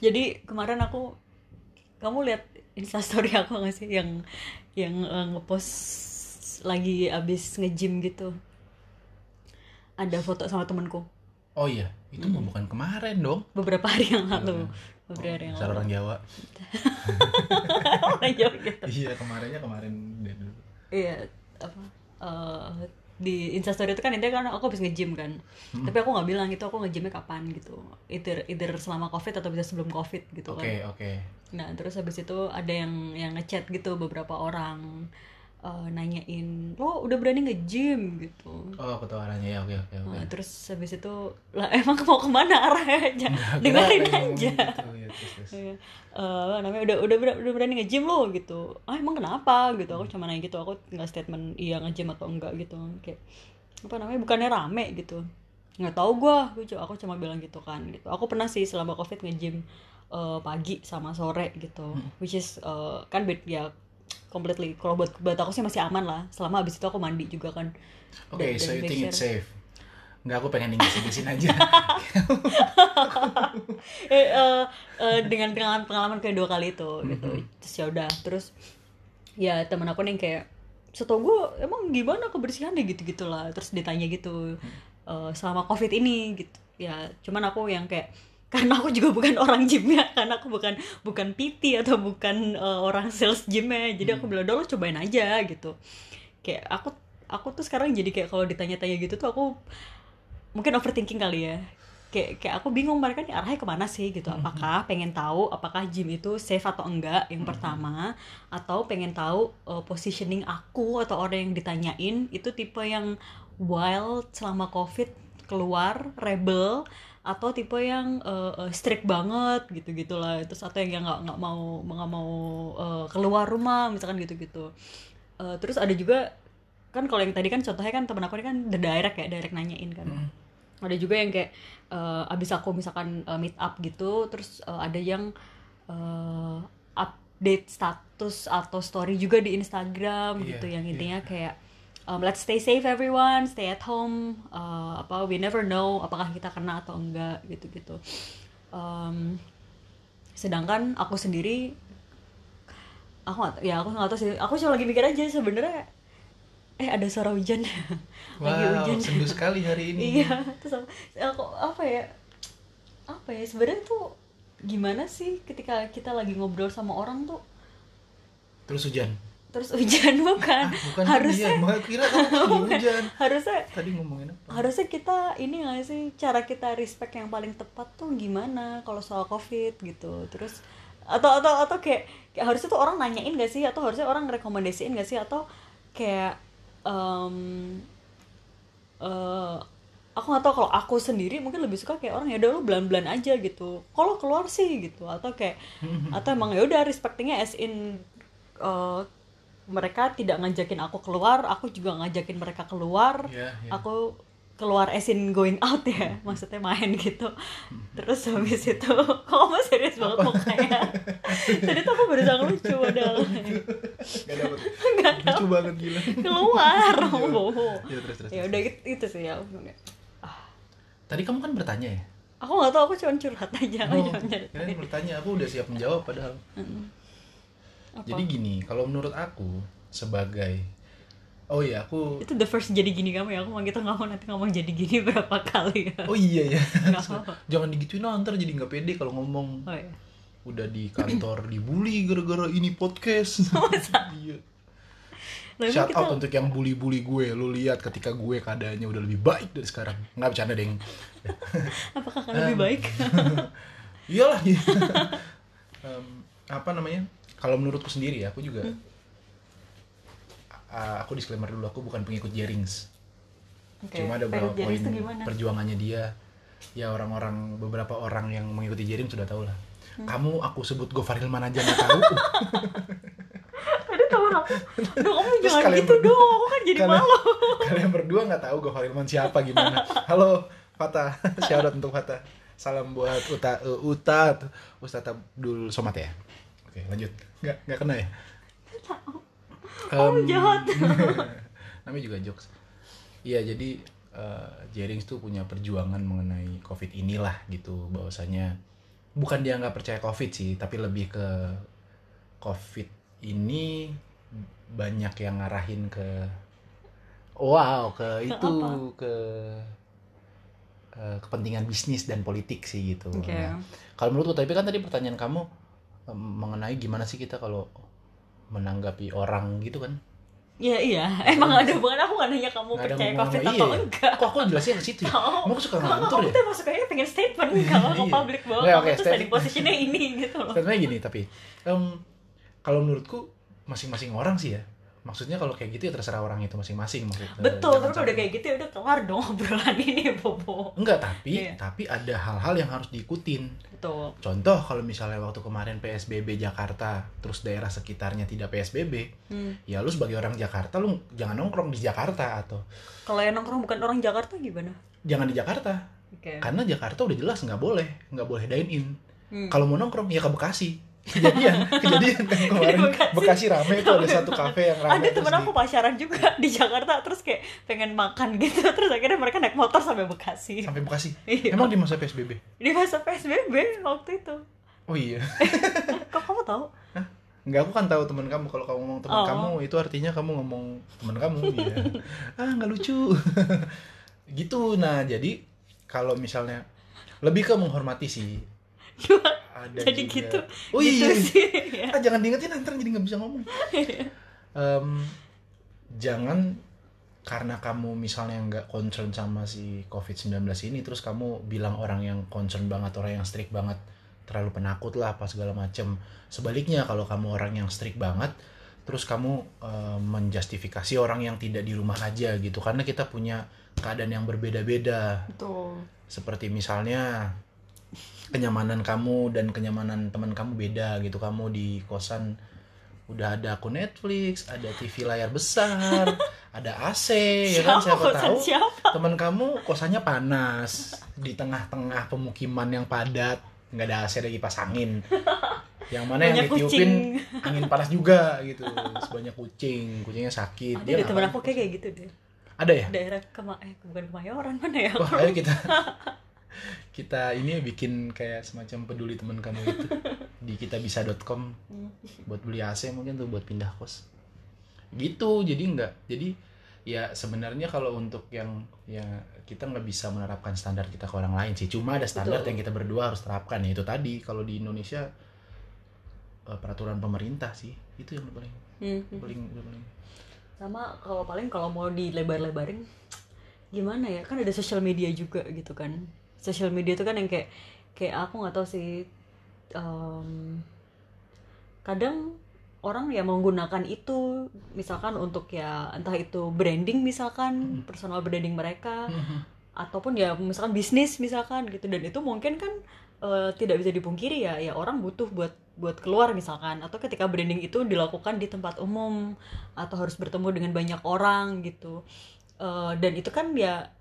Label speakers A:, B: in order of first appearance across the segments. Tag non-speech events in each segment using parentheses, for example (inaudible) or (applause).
A: jadi kemarin aku kamu lihat instastory (laughs) aku nggak sih? Yang yang eh, ngepost lagi abis nge-gym gitu. Ada foto sama temenku
B: oh iya itu mah bukan kemarin dong.
A: Beberapa hari yang lalu. Beberapa hari yang
B: Dasar
A: lalu.
B: orang Jawa. (laughs)
A: Orang Jawa gitu.
B: Iya kemarinnya kemarin
A: iya apa eh, di instastory itu kan intinya kan aku habis nge-gym kan. Tapi aku nggak bilang itu aku nge-gymnya kapan gitu. Either either selama covid atau bisa sebelum covid gitu
B: oke
A: kan
B: oke.
A: Nah terus habis itu ada yang yang ngechat gitu beberapa orang eh, nanyain lo udah berani nge-gym? gitu.
B: Oh aku tahu arahnya. Ya oke oke oke.
A: Nah, terus habis itu lah (laughs) emang mau ke mana
B: arahnya?
A: dengerin aja.
B: Gitu, ya, terus, terus.
A: Iya. Eh, apa namanya udah udah udah berani nge-gym lo? gitu. Ah emang kenapa? gitu. Aku cuma nanya gitu. Aku nggak statement iya nge-gym atau enggak gitu. Kayak apa namanya bukannya rame gitu. Nggak tahu gua aku cuma aku cuma bilang gitu kan gitu. Aku pernah sih selama covid nge-gym eh, pagi sama sore gitu. Which is eh, kan bed ya completely. Kalau buat buat aku sih masih aman lah. Selama abis itu aku mandi juga kan.
B: Oke
A: Dan-
B: so you think
A: sure-
B: it's safe? Nggak, aku pengen ingin aja. (laughs)
A: Eh, eh, eh, dengan pengalaman pengalaman kedua kali itu gitu. Terus ya udah terus ya temen aku nih kayak setahu gue emang gimana kebersihannya gitu gitulah terus ditanya gitu eh, selama covid ini gitu. Ya cuman aku yang kayak karena aku juga bukan orang gym ya karena aku bukan bukan PT atau bukan eh, orang sales gymnya. Jadi aku bilang udah lo cobain aja gitu. Kayak aku aku tuh sekarang jadi kayak kalau ditanya-tanya gitu tuh aku mungkin overthinking kali ya. Kayak kayak aku bingung mereka nih arahnya ke mana sih gitu. Apakah pengen tahu apakah gym itu safe atau enggak yang pertama? Atau pengen tahu uh, positioning aku atau orang yang ditanyain itu tipe yang wild selama covid keluar rebel atau tipe yang uh, uh, strict banget gitu gitulah terus atau yang nggak nggak mau nggak mau uh, keluar rumah misalkan gitu gitu terus ada juga kan kalau yang tadi kan contohnya kan temen aku ini kan the direct ya direct nanyain kan. Ada juga yang kayak eh, abis aku misalkan eh, meet up gitu terus eh, ada yang eh, update status atau story juga di Instagram
B: Iya,
A: gitu yang
B: iya.
A: intinya kayak um, let's stay safe everyone. Stay at home. Eh, apa we never know apakah kita kena atau enggak gitu gitu sedangkan aku sendiri aku nggak ya aku nggak tahu sih. Aku cuma lagi mikir aja sebenarnya eh ada suara hujan. (laughs) Lagi
B: wow
A: hujan.
B: sendu sekali hari ini.
A: Iya terus aku, aku apa ya apa ya sebenarnya tuh gimana sih ketika kita lagi ngobrol sama orang tuh?
B: Terus hujan
A: terus hujan (laughs) bukan,
B: ah, bukan
A: harusnya
B: hujan Gua kira kamu (laughs) hujan.
A: Harusnya
B: tadi ngomongin apa?
A: harusnya kita ini nggak sih cara kita respect yang paling tepat tuh gimana kalau soal covid gitu. Terus atau atau atau kayak, kayak harusnya tuh orang nanyain gak sih? Atau harusnya orang rekomendasiin gak sih? Atau kayak em eh, aku nggak tahu kalau aku sendiri mungkin lebih suka kayak orang ya udah lu belan-belan aja gitu. Kalau keluar sih gitu. Atau kayak (laughs) atau emang ya udah respectingnya as in eh, mereka tidak ngajakin aku keluar aku juga ngajakin mereka keluar.
B: Iya, iya.
A: aku keluar as in going out ya maksudnya main gitu. Terus habis itu (laughs) kok kamu serius banget mukanya? Tadi tuh aku berusaha lucu padahal.
B: Gak dapet.
A: Nggak
B: lucu banget gila.
A: Keluar. (laughs) Oh.
B: ya terus terus
A: ya udah itu, itu sih ya ah,
B: tadi kamu kan bertanya ya?
A: Aku nggak tahu aku cuma curhat aja
B: oh, (laughs) kalian bertanya aku udah siap menjawab padahal
A: Apa?
B: jadi gini kalau menurut aku sebagai oh iya aku
A: itu the first jadi gini kamu ya? Aku mau kita ngomong nanti ngomong jadi gini (laughs) berapa kali ya?
B: Oh iya ya (laughs)
A: Nggak apa-apa. (laughs)
B: jangan digituin lah ntar jadi nggak pede kalau ngomong.
A: Oh ya
B: udah di kantor dibully gara-gara ini podcast. Iya.
A: Lah, emang
B: shout
A: kita
B: out untuk yang bully-bully gue. Lu lihat ketika gue keadaannya udah lebih baik dari sekarang. Nggak bercanda deng.
A: Apakah akan lebih baik?
B: Iyalah iya. Em, apa namanya kalau menurutku sendiri ya aku juga
A: Hmm.
B: a- aku disclaimer dulu aku bukan pengikut Jerings.
A: Oke,
B: cuma ada beberapa poin perjuangannya dia. Ya orang-orang beberapa orang yang mengikuti Jerings sudah tahu lah.
A: Hmm.
B: kamu aku sebut Gofar Hilman aja nggak tahu. (laughs)
A: Aduh Aduh kamu
B: Terus
A: jangan gitu
B: berdua-
A: dong Aku kan jadi
B: kalian,
A: malu. (laughs)
B: kalian berdua nggak tahu Gofar Hilman siapa gimana? Halo Fata. (laughs) Shout out untuk Fata. Salam buat Uta uh, Uta Ustadz Abdul Somad ya oke lanjut. Nggak nggak kena ya?
A: Kamu
B: Em,
A: jahat. (laughs)
B: Namanya juga jokes. Iya jadi eh, Jerings tuh punya perjuangan mengenai covid inilah gitu bahwasanya bukan dia nggak percaya covid sih tapi lebih ke covid ini banyak yang ngarahin ke wow ke itu
A: apa?
B: ke eh, kepentingan bisnis dan politik sih gitu.
A: Oke.
B: Nah, kalau menurut tapi kan tadi pertanyaan kamu mengenai gimana sih kita kalau menanggapi orang gitu kan
A: Iya iya, emang ada banget aku nggak nanya kamu
B: ada
A: percaya covid atau
B: iya.
A: enggak.
B: kok aku jelasnya ke situ ya? Emang aku suka ngelantur
A: kamu
B: ya
A: tuh masuk kayaknya pengen statement kalau ke
B: Iya.
A: publik bahwa
B: Nggak,
A: kamu tuh standing positionnya ini gitu loh.
B: Sebenarnya gini tapi em, kalau menurutku masing-masing orang sih ya maksudnya kalau kayak gitu ya terserah orang itu masing-masing maksudnya
A: Betul, tapi kalau udah kayak gitu ya udah kelar dong (laughs) obrolan ini Bobo.
B: enggak tapi
A: Iya.
B: tapi ada hal-hal yang harus diikutin
A: Betul.
B: contoh kalau misalnya waktu kemarin PSBB Jakarta terus daerah sekitarnya tidak PSBB
A: Hmm.
B: ya lu sebagai orang Jakarta lu jangan nongkrong di Jakarta atau
A: Kalau yang nongkrong bukan orang Jakarta gimana?
B: jangan di Jakarta
A: Oke.
B: karena Jakarta udah jelas nggak boleh nggak boleh dine in
A: Hmm.
B: kalau mau nongkrong ya ke Bekasi kejadian kejadian kan kemarin
A: Bekasi.
B: Bekasi. rame itu ada satu kafe yang rame
A: Ada temen aku pacaran juga di Jakarta terus kayak pengen makan gitu (laughs) terus akhirnya mereka naik motor sampai Bekasi.
B: sampai Bekasi
A: Iya.
B: emang di masa PSBB
A: Di masa PSBB waktu itu.
B: oh iya (laughs)
A: Kok kamu tahu?
B: Enggak, aku kan tahu teman kamu. Kalau kamu ngomong teman
A: Oh.
B: kamu, itu artinya kamu ngomong teman kamu. (laughs) Iya. ah, nggak lucu. gitu. Nah, jadi kalau misalnya lebih ke menghormati sih. Ada
A: Jadi
B: juga-
A: gitu.
B: Oh
A: gitu
B: iya.
A: sih. ya.
B: Ah, jangan diingetin ntar jadi nggak bisa ngomong. Em, jangan karena kamu misalnya nggak concern sama si COVID-19 ini terus kamu bilang orang yang concern banget orang yang strict banget terlalu penakut lah apa segala macem sebaliknya kalau kamu orang yang strict banget terus kamu eh, menjustifikasi orang yang tidak di rumah aja gitu karena kita punya keadaan yang berbeda-beda
A: Betul.
B: seperti misalnya kenyamanan kamu dan kenyamanan teman kamu beda gitu. Kamu di kosan udah ada akun Netflix ada TV layar besar (laughs) ada AC ya kan? Siapa? Tahu
A: siapa?
B: teman kamu kosannya panas di tengah-tengah pemukiman yang padat. Nggak ada AC ada kipas angin. (laughs) Yang mana yang
A: Banyak
B: ditiupin angin panas juga gitu. Sebanyak kucing kucingnya sakit
A: Ada
B: ngapain?
A: aku kayak kayak gitu deh.
B: ada ya?
A: Daerah kema eh bukan Kemayoran mana ya?
B: Wah, ayo kita (laughs) kita ini bikin kayak semacam peduli teman kamu itu (laughs) di kitabisa.com buat beli AC mungkin tuh buat pindah kos. Gitu, jadi enggak. Jadi ya sebenarnya kalau untuk yang ya kita nggak bisa menerapkan standar kita ke orang lain sih. Cuma ada standar
A: Betul.
B: yang kita berdua harus terapkan ya itu tadi kalau di Indonesia eh, peraturan pemerintah sih itu yang paling
A: Hmm.
B: paling paling
A: sama kalau paling kalau mau dilebar-lebarin gimana ya kan ada sosial media juga gitu kan sosial media itu kan yang kayak kayak aku nggak tahu sih em, kadang orang ya menggunakan itu misalkan untuk ya entah itu branding misalkan personal branding mereka ataupun ya misalkan bisnis misalkan gitu. Dan itu mungkin kan eh, tidak bisa dipungkiri ya ya orang butuh buat buat keluar misalkan. Atau ketika branding itu dilakukan di tempat umum atau harus bertemu dengan banyak orang gitu. Eh, dan itu kan ya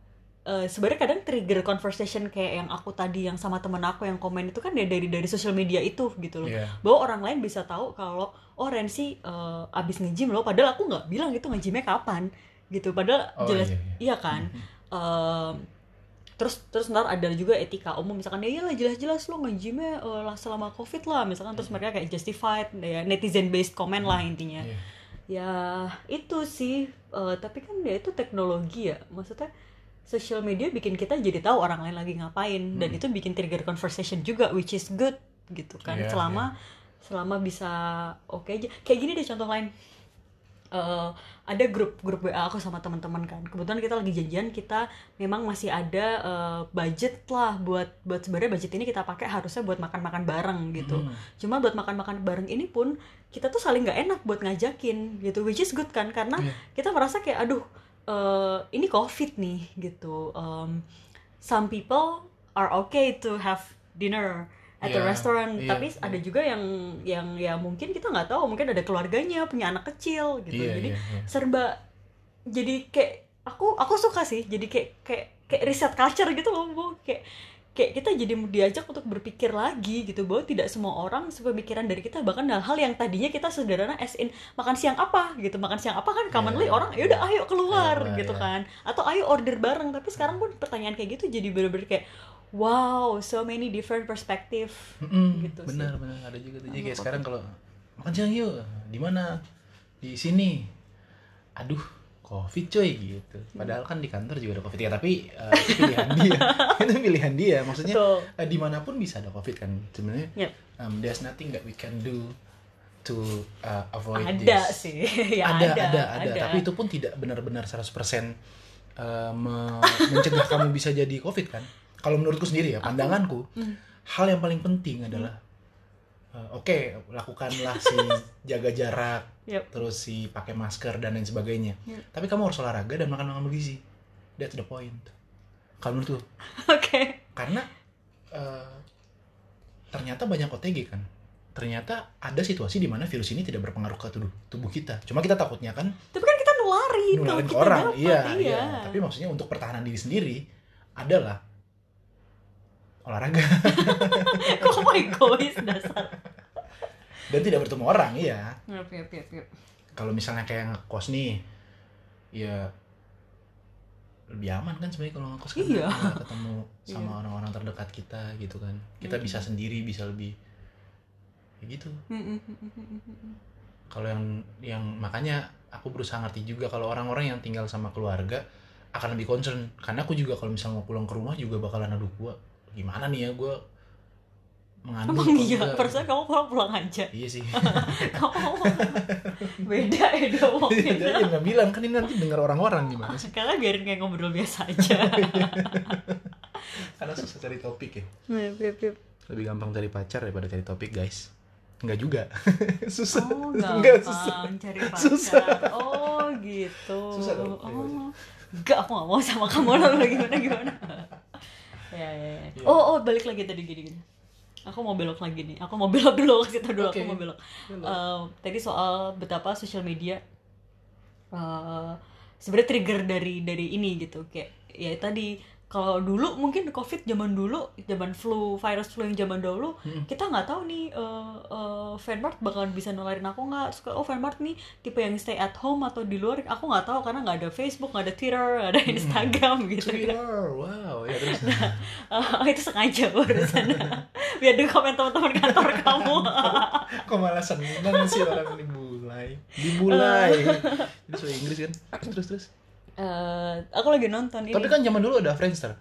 A: eh, sebenarnya kadang trigger conversation kayak yang aku tadi yang sama temen aku yang komen itu kan ya dari dari sosial media itu gitu loh.
B: Iya.
A: bahwa orang lain bisa tahu kalau oh Rensi eh, abis nge-gym loh. Padahal aku nggak bilang itu nge-gymnya kapan gitu. Padahal
B: Oh,
A: jelas
B: iya, iya.
A: iya kan? Em, terus terus ntar ada juga etika umum. Misalkan ya iyalah jelas-jelas lo nge-gymnya eh, lah selama covid lah. Misalkan terus mereka kayak justified ya netizen based comment lah intinya.
B: Iya.
A: ya itu sih. Eh, tapi kan ya itu teknologi ya. Maksudnya social media bikin kita jadi tahu orang lain lagi ngapain. Dan itu bikin trigger conversation juga which is good gitu kan.
B: Iya,
A: selama selama bisa oke aja. Kayak gini deh contoh lain. Eh, ada grup grup WA aku sama teman-teman kan. Kebetulan kita lagi janjian kita memang masih ada eh, budget lah buat buat sebenarnya budget ini kita pakai harusnya buat makan-makan bareng gitu.
B: Hmm.
A: cuma buat makan-makan bareng ini pun kita tuh saling nggak enak buat ngajakin gitu. Which is good kan karena
B: Iya.
A: kita merasa kayak aduh eh, ini covid nih gitu. Um, some people are okay to have dinner at a
B: Iya,
A: restaurant.
B: Iya,
A: tapi
B: iya.
A: ada juga yang yang ya mungkin kita nggak tahu. Mungkin ada keluarganya punya anak kecil gitu.
B: Iya,
A: jadi
B: iya, iya.
A: serba jadi kayak aku aku suka sih. Jadi kayak kayak kayak riset culture gitu loh Bu. kayak kayak kita jadi diajak untuk berpikir lagi gitu bahwa tidak semua orang sepemikiran dari kita bahkan hal-hal yang tadinya kita sederhana as in makan siang apa? gitu makan siang apa? kan commonly
B: Iya,
A: orang ya udah ayo keluar
B: Iya,
A: gitu
B: iya.
A: kan. Atau ayo order bareng tapi sekarang pun pertanyaan kayak gitu jadi bener-bener kayak wow so many different perspective
B: Mm-mm,
A: gitu sih.
B: benar benar ada juga tuh. Jadi kayak sekarang kalau makan siang yuk di mana? Di sini. Aduh covid coy gitu. Padahal kan di kantor juga ada covid ya tapi eh, itu pilihan dia. (laughs) (laughs) Itu pilihan dia. Maksudnya
A: Betul.
B: eh, di mana pun bisa ada covid kan sebenarnya.
A: Yep.
B: um, there's nothing that we can do to uh, avoid
A: ada
B: this.
A: sih. (laughs) Ya
B: ada,
A: ada,
B: ada, ada, Tapi itu pun tidak benar-benar 100% uh, me- mencegah kamu bisa jadi COVID kan. Kalau menurutku sendiri ya, pandanganku,
A: Hmm.
B: hal yang paling penting adalah uh, oke, lakukanlah si (laughs) jaga jarak,
A: Yep.
B: terus si pakai masker dan lain sebagainya.
A: Yep.
B: Tapi kamu harus olahraga dan makan makanan bergizi. That's the point. Kalau menurutku, (laughs)
A: oke
B: karena uh, ternyata banyak OTG kan. Ternyata ada situasi di mana virus ini tidak berpengaruh ke tubuh, tubuh kita. Cuma kita takutnya kan
A: tapi kan kita nularin kalau
B: nularin ke
A: kita
B: orang
A: dapat,
B: iya, iya tapi maksudnya untuk pertahanan diri sendiri adalah olahraga. (laughs)
A: Kok kamu egois dasar?
B: Dan tidak bertemu orang iya.
A: Yep, yep, yep, yep.
B: kalau misalnya kayak ngekos nih ya lebih aman kan sebenarnya kalau ngekos kan?
A: Iya.
B: ketemu (laughs) sama
A: Iya.
B: orang-orang terdekat kita gitu kan. Kita
A: Mm.
B: bisa sendiri bisa lebih ya gitu.
A: Mm, mm, mm,
B: kalau yang yang makanya aku berusaha ngerti juga kalau orang-orang yang tinggal sama keluarga akan lebih concern. Karena aku juga kalau misalnya mau pulang ke rumah juga bakalan aduh gua gimana nih ya gua mengandung
A: Emang iya, perasaan kamu pulang-pulang aja?
B: Iya sih. (laughs)
A: Kamu beda ya dong (laughs)
B: Jadi dia nggak bilang kan ini nanti dengar orang-orang gimana sih?
A: Karena biarin kayak ngobrol biasa aja. (laughs)
B: Karena susah cari topik ya. Lebih gampang cari pacar daripada cari topik guys. Enggak juga. Susah.
A: Oh,
B: Enggak, susah.
A: cari pacar.
B: Susah.
A: Oh, gitu.
B: Susah dong,
A: Oh. Enggak, aku gak mau sama kamu. Lalu gimana gimana. Ya, ya, ya.
B: Iya.
A: Oh, oh, balik lagi tadi gini gini. Aku mau belok lagi nih. Aku mau belok dulu kasih tau dulu
B: Oke.
A: aku mau belok. Eh, tadi soal betapa sosial media eh sebenarnya trigger dari dari ini gitu kayak ya tadi kalau dulu mungkin covid zaman dulu zaman flu virus flu yang zaman dahulu kita nggak tahu nih uh, uh, fanmart bakalan bisa nularin aku nggak. Suka oh fanmart nih tipe yang stay at home atau di luar. Aku nggak tahu karena nggak ada Facebook nggak ada Twitter nggak ada Instagram gitu.
B: Twitter wow ya terus.
A: Uh, (laughs) itu sengaja barusan (laughs) biar di komen teman-teman kantor (laughs) kamu.
B: Kok malah seneng sih orang dibulai dibulai itu Inggris kan? Terus terus
A: Eh, aku lagi nonton ini.
B: tapi kan zaman dulu ada Friendster.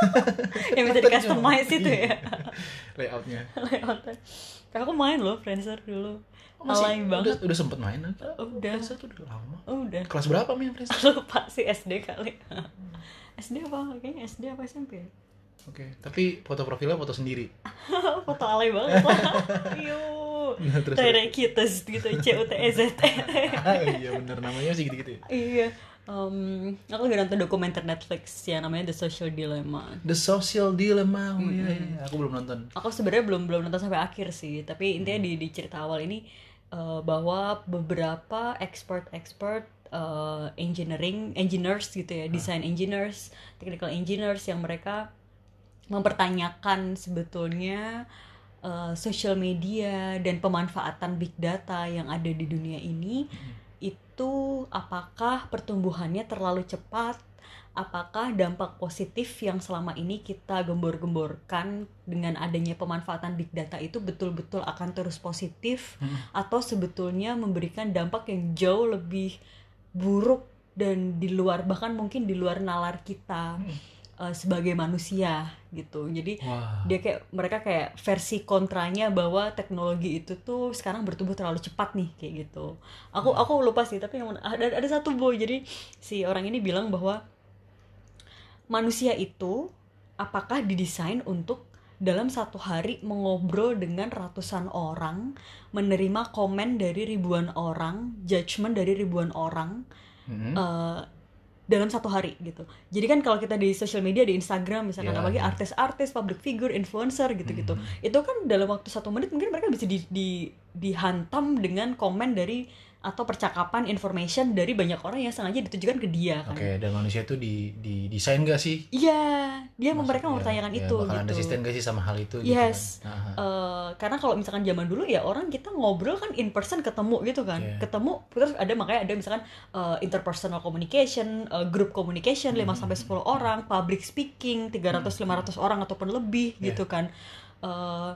B: (laughs)
A: Yang bisa di customize itu ya.
B: Layoutnya.
A: Layoutnya. Kakak aku main loh Friendster dulu.
B: Oh, masih-
A: alay banget.
B: udah, udah sempet main kan?
A: udah.
B: Friendster tuh udah lama.
A: Udah.
B: Kelas berapa main Friendster? (laughs)
A: Lupa sih SD kali. SD apa? Kayaknya SD apa SMP ya?
B: oke tapi foto profilnya foto sendiri. (laughs)
A: Foto alay banget lah. Yuh
B: Nah, terus,
A: Tere cuties gitu C U T E Z
B: ah, iya bener. Namanya sih gitu-gitu ya?
A: Iya Em, aku lagi nonton dokumenter Netflix yang namanya The Social Dilemma.
B: The Social Dilemma oh iya iya aku belum nonton.
A: Aku sebenarnya belum belum nonton sampai akhir sih. Tapi intinya di di cerita awal ini eh, bahwa beberapa expert-expert eh, engineering engineers gitu ya design engineers technical engineers yang mereka mempertanyakan sebetulnya eh, social media dan pemanfaatan big data yang ada di dunia ini itu apakah pertumbuhannya terlalu cepat? Apakah dampak positif yang selama ini kita gembor-gemborkan dengan adanya pemanfaatan big data itu betul-betul akan terus positif?
B: Hmm.
A: atau sebetulnya memberikan dampak yang jauh lebih buruk dan di luar bahkan mungkin di luar nalar kita eh, sebagai manusia gitu. Jadi
B: wah.
A: dia kayak mereka kayak versi kontranya bahwa teknologi itu tuh sekarang bertumbuh terlalu cepat nih kayak gitu. Aku aku lupa sih tapi yang ada ada satu boy jadi si orang ini bilang bahwa manusia itu apakah didesain untuk dalam satu hari mengobrol dengan ratusan orang menerima komen dari ribuan orang judgement dari ribuan orang
B: Mhm.
A: eh, dalam satu hari gitu. Jadi kan kalau kita di social media di Instagram misalkan
B: Ya,
A: apalagi artis-artis, public figure, influencer gitu-gitu,
B: Mhm.
A: itu kan dalam waktu satu menit mungkin mereka bisa di, di- dihantam dengan komen dari atau percakapan information dari banyak orang yang sengaja ditujukan ke dia kan
B: Oke, dan manusia itu di di desain gak sih?
A: iya dia
B: Maksud-
A: mereka
B: ya,
A: mempertanyakan
B: ya,
A: itu
B: Bakalan
A: gitu
B: resisten gak sih sama hal itu?
A: Yes.
B: Gitu kan? Aha.
A: Eh, karena kalau misalkan zaman dulu ya orang kita ngobrol kan in person ketemu gitu kan
B: Iya.
A: ketemu terus ada makanya ada misalkan eh, interpersonal communication eh, group communication 5 sampai 10 orang public speaking 300 500 orang ataupun lebih
B: Iya.
A: gitu kan Eh,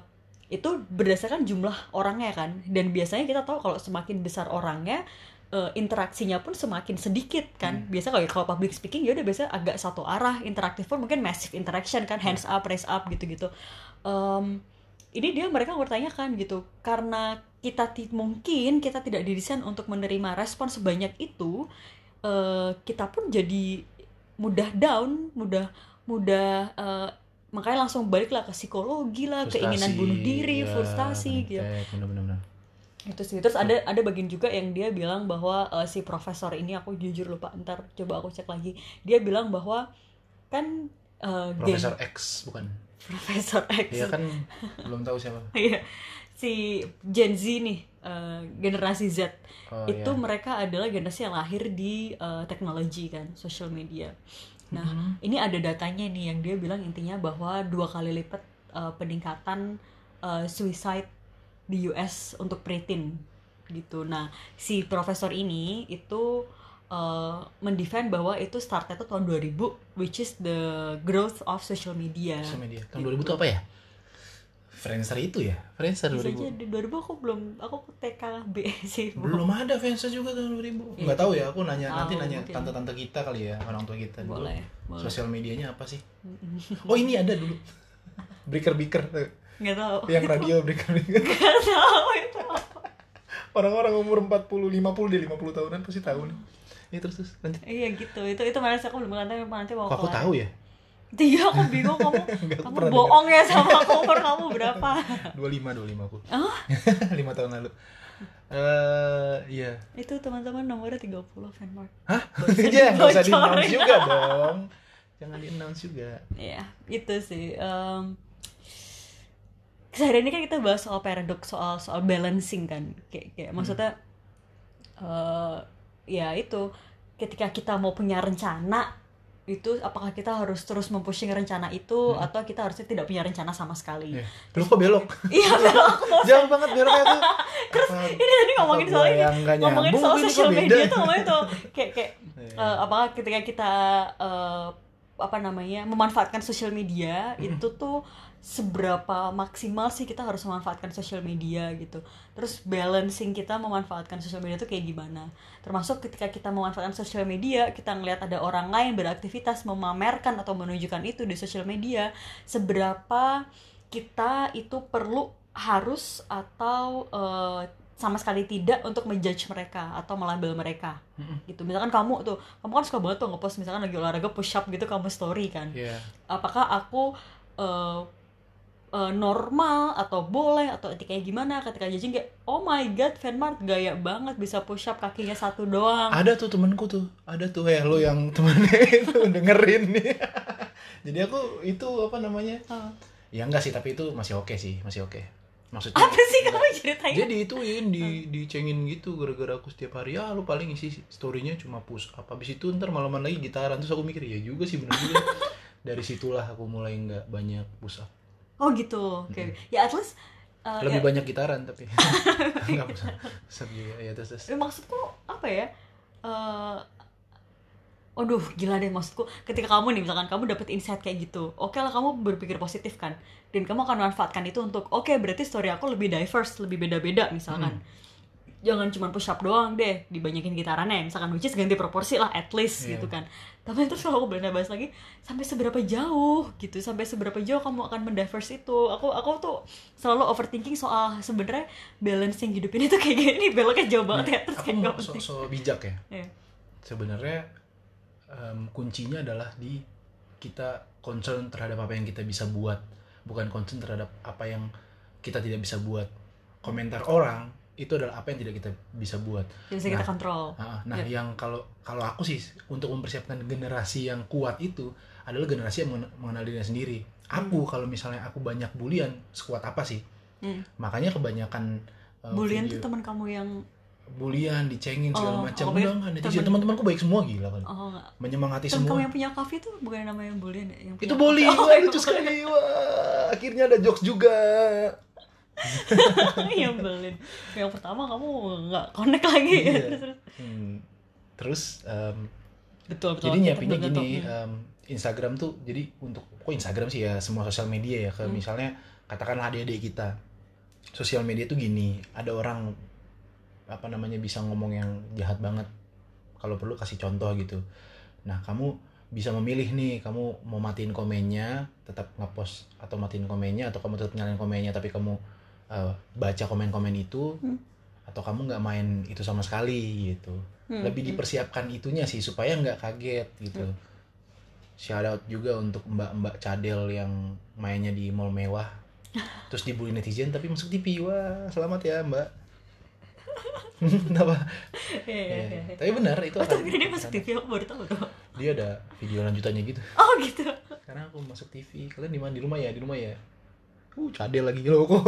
A: itu berdasarkan jumlah orangnya kan. Dan biasanya kita tahu kalau semakin besar orangnya eh, interaksinya pun semakin sedikit kan. Biasa kalau kalau public speaking ya udah biasa agak satu arah interaktif pun mungkin massive interaction kan hands up raise up gitu-gitu. Em, ini dia mereka bertanyakan gitu. Karena kita mungkin kita tidak didesain untuk menerima respon sebanyak itu eh, kita pun jadi mudah down mudah mudah eh, makanya langsung baliklah ke psikologi lah keinginan
B: Frustasi,
A: bunuh diri
B: ya,
A: frustasi gitu
B: efek, bener-bener.
A: itu sih terus ada ada bagian juga yang dia bilang bahwa eh, si profesor ini aku jujur lupa ntar coba aku cek lagi dia bilang bahwa kan eh, gen-
B: Profesor X bukan? (laughs)
A: Profesor X
B: Dia kan belum tahu siapa. (laughs)
A: Iya. si Gen Z nih eh, generasi Z
B: Oh,
A: itu
B: iya.
A: mereka adalah generasi yang lahir di eh, teknologi kan social media nah
B: Mm-hmm.
A: ini ada datanya nih yang dia bilang intinya bahwa dua kali lipat eh, peningkatan eh, suicide di US untuk preteen gitu nah si profesor ini itu eh, mendefend bahwa itu startnya itu tahun 2000 which is the growth of social media
B: Sosial media. Tahun 2000 itu apa ya? Friendster itu ya? Friendster
A: bisa
B: 2000.
A: aja di 2000 aku belum aku TKB (laughs) sih
B: Belum ada Friendster juga tahun 2000. Enggak tahu ya, aku nanya nanti
A: Tahu,
B: nanya tante-tante kita kali ya, orang tua kita dulu.
A: boleh boleh
B: Sosial medianya apa sih? Oh, ini ada dulu. Breaker-breaker
A: nggak tahu
B: yang radio breaker-breaker. (laughs)
A: nggak tahu itu apa
B: Orang-orang umur 40, 50 di 50 tahunan pasti tahu nih. Ini terus terus lanjut.
A: iya gitu itu itu mana aku belum nanti nanti mau
B: Kok aku tahu ya?
A: Iya aku bingung kamu (laughs)
B: aku
A: kamu bohong ya sama aku umur kamu berapa (laughs)
B: 25 25 aku.
A: oh
B: 5 (laughs) tahun lalu. Eh, iya.
A: itu teman-teman nomornya 30 fanmark
B: Hah? Iya, nggak usah di announce juga dong. Jangan di announce juga.
A: Iya, itu sih. Em sehari ini kan kita bahas soal paradox, soal soal balancing kan. Kayak, kayak maksudnya eh ya itu ketika kita mau punya rencana itu apakah kita harus terus mempushing rencana itu atau kita harusnya tidak punya rencana sama sekali.
B: Iya. Lu kok belok?
A: Iya, belok (laughs)
B: Jauh banget beloknya tuh. (laughs) Terus
A: ini tadi ngomongin
B: apa
A: soal ini ngomongin soal social media tuh ngomongin tuh kayak kayak (laughs)
B: Iya.
A: eh, apakah ketika kita eh, apa namanya memanfaatkan social media itu tuh seberapa maksimal sih kita harus memanfaatkan social media gitu. Terus balancing kita memanfaatkan social media itu kayak gimana? Termasuk ketika kita memanfaatkan social media kita ngelihat ada orang lain beraktivitas memamerkan atau menunjukkan itu di social media seberapa kita itu perlu harus atau eh, sama sekali tidak untuk menjudge mereka atau melabel mereka. Gitu. Misalkan kamu tuh kamu kan suka banget tuh ngepost misalkan lagi olahraga push up gitu kamu story kan.
B: Iya.
A: apakah aku eh, eh, normal atau boleh atau etikanya gimana ketika judging kayak oh my god Fanmart gaya banget bisa push up kakinya satu doang
B: Ada tuh temenku tuh, ada tuh ya lo yang temennya (laughs) itu dengerin nih. (laughs) Jadi aku itu apa namanya?
A: Oh.
B: Ya enggak sih, tapi itu masih oke sih, masih oke. Maksudnya
A: apa sih kamu (laughs) ceritain
B: dia diituin, di dicengin gitu gara-gara aku setiap hari ya lu paling isi storynya cuma push up habis itu ntar malaman lagi gitaran terus aku mikir ya juga sih bener juga dari situlah aku mulai nggak banyak push up
A: oh gitu. Oke. Ya at least eh,
B: lebih
A: ya,
B: banyak gitaran tapi. Nggak up juga ya terus terus.
A: Eh, maksudku apa ya? Eh Aduh, gila deh maksudku. Ketika kamu nih, misalkan kamu dapet insight kayak gitu, oke lah kamu berpikir positif kan, dan kamu akan memanfaatkan itu untuk, oke berarti story aku lebih diverse, lebih beda-beda misalkan. Jangan cuma push up doang deh, dibanyakin gitarannya, misalkan which is ganti proporsi lah at least
B: Iya.
A: gitu kan. Tapi terus kalau aku boleh bahas lagi, sampai seberapa jauh gitu, sampai seberapa jauh kamu akan mendiverse itu. Aku aku tuh selalu overthinking soal sebenarnya balancing hidup ini tuh kayak gini, (laughs) beloknya jauh banget ya. Terus
B: aku
A: kayak
B: so, so bijak ya
A: Iya.
B: sebenarnya em, kuncinya adalah di kita concern terhadap apa yang kita bisa buat bukan concern terhadap apa yang kita tidak bisa buat komentar orang itu adalah apa yang tidak kita bisa buat.
A: Yang bisa kita
B: Nah,
A: kontrol.
B: Ah, nah
A: Iya.
B: yang kalau kalau aku sih untuk mempersiapkan generasi yang kuat itu adalah generasi yang mengen- mengenal dirinya sendiri. Aku kalau misalnya aku banyak bulian sekuat apa sih?
A: Hmm.
B: makanya kebanyakan uh,
A: Bulian
B: video-
A: tuh teman kamu yang
B: bulian dicengin segala
A: Oh,
B: macam.
A: pikir
B: enggak enggak. Netizen teman-temanku baik semua gila kan.
A: Oh
B: menyemangati
A: Temen kamu
B: semua
A: yang punya kafe tuh bukan namanya bulian ya? Yang
B: itu bully wah lucu sekali. Wah akhirnya ada jokes juga
A: yang belin yang pertama kamu nggak connect lagi ya
B: Iya.
A: terus, (laughs) terus.
B: Hmm, terus em,
A: betul betul
B: jadi nyiapinnya
A: betul,
B: gini
A: betul.
B: em, Instagram tuh jadi untuk kok Instagram sih ya semua sosial media ya ke
A: Hmm.
B: misalnya katakanlah adik-adik kita sosial media tuh gini ada orang apa namanya bisa ngomong yang jahat banget kalau perlu kasih contoh gitu nah kamu bisa memilih nih kamu mau matiin komennya tetap ngepost atau matiin komennya atau kamu tetap nyalain komennya tapi kamu eh, baca komen-komen itu
A: Hmm.
B: atau kamu nggak main itu sama sekali gitu.
A: Hmm,
B: lebih
A: hmm.
B: dipersiapkan itunya sih supaya nggak kaget gitu. Shout out juga untuk mbak-mbak cadel yang mainnya di mall mewah. (laughs) Terus dibully netizen tapi masuk TV wah selamat ya mbak. (laughs) Kenapa?
A: Iya, iya,
B: Ya,
A: iya,
B: tapi benar itu
A: Oh, tapi dia masuk TV aku baru tahu tuh.
B: dia ada video lanjutannya gitu.
A: Oh gitu.
B: karena aku masuk TV kalian di mana? Di rumah ya? Di rumah ya uh cadel lagi loh kok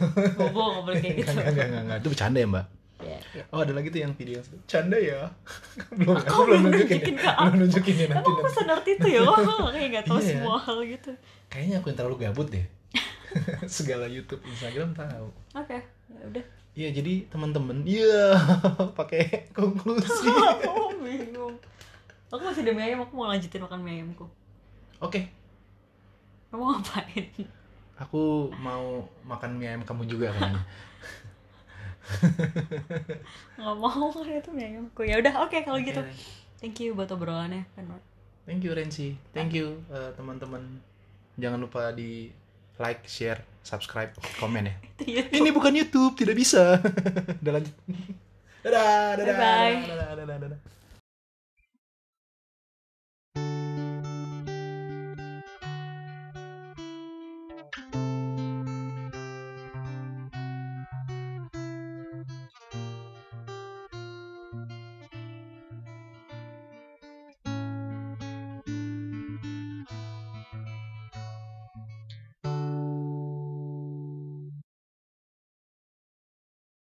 B: (laughs)
A: Bobo nggak boleh kayak gitu.
B: Enggak, enggak, enggak, enggak. itu bercanda ya mbak
A: Iya, iya.
B: oh ada lagi tuh yang video canda ya (laughs) belum aku
A: Kok
B: belum nunjukin
A: nunjukin ke
B: belum nunjukin ya nanti
A: aku sadar itu ya, (laughs) oh, kayak nggak tahu
B: Iya.
A: semua hal gitu.
B: kayaknya aku yang terlalu gabut deh segala YouTube Instagram tahu
A: Oke, ya udah.
B: iya jadi teman-teman iya pakai konklusi
A: aku bingung. Aku masih ada mie ayam, aku mau lanjutin makan mie ayamku.
B: oke
A: Kamu ngapain?
B: Aku mau makan mie ayam kamu juga kayaknya (laughs)
A: Nggak mau kan itu mie ayamku. Ya udah, oke kalau
B: Oke,
A: gitu. Thank you buat obrolannya, Penor.
B: thank you Renzi thank you eh, teman-teman jangan lupa di like share subscribe komen
A: ya (laughs)
B: ini bukan YouTube tidak bisa (laughs) udah lanjut dadah dadah
A: Bye-bye.
B: dadah dadah dadah, dadah.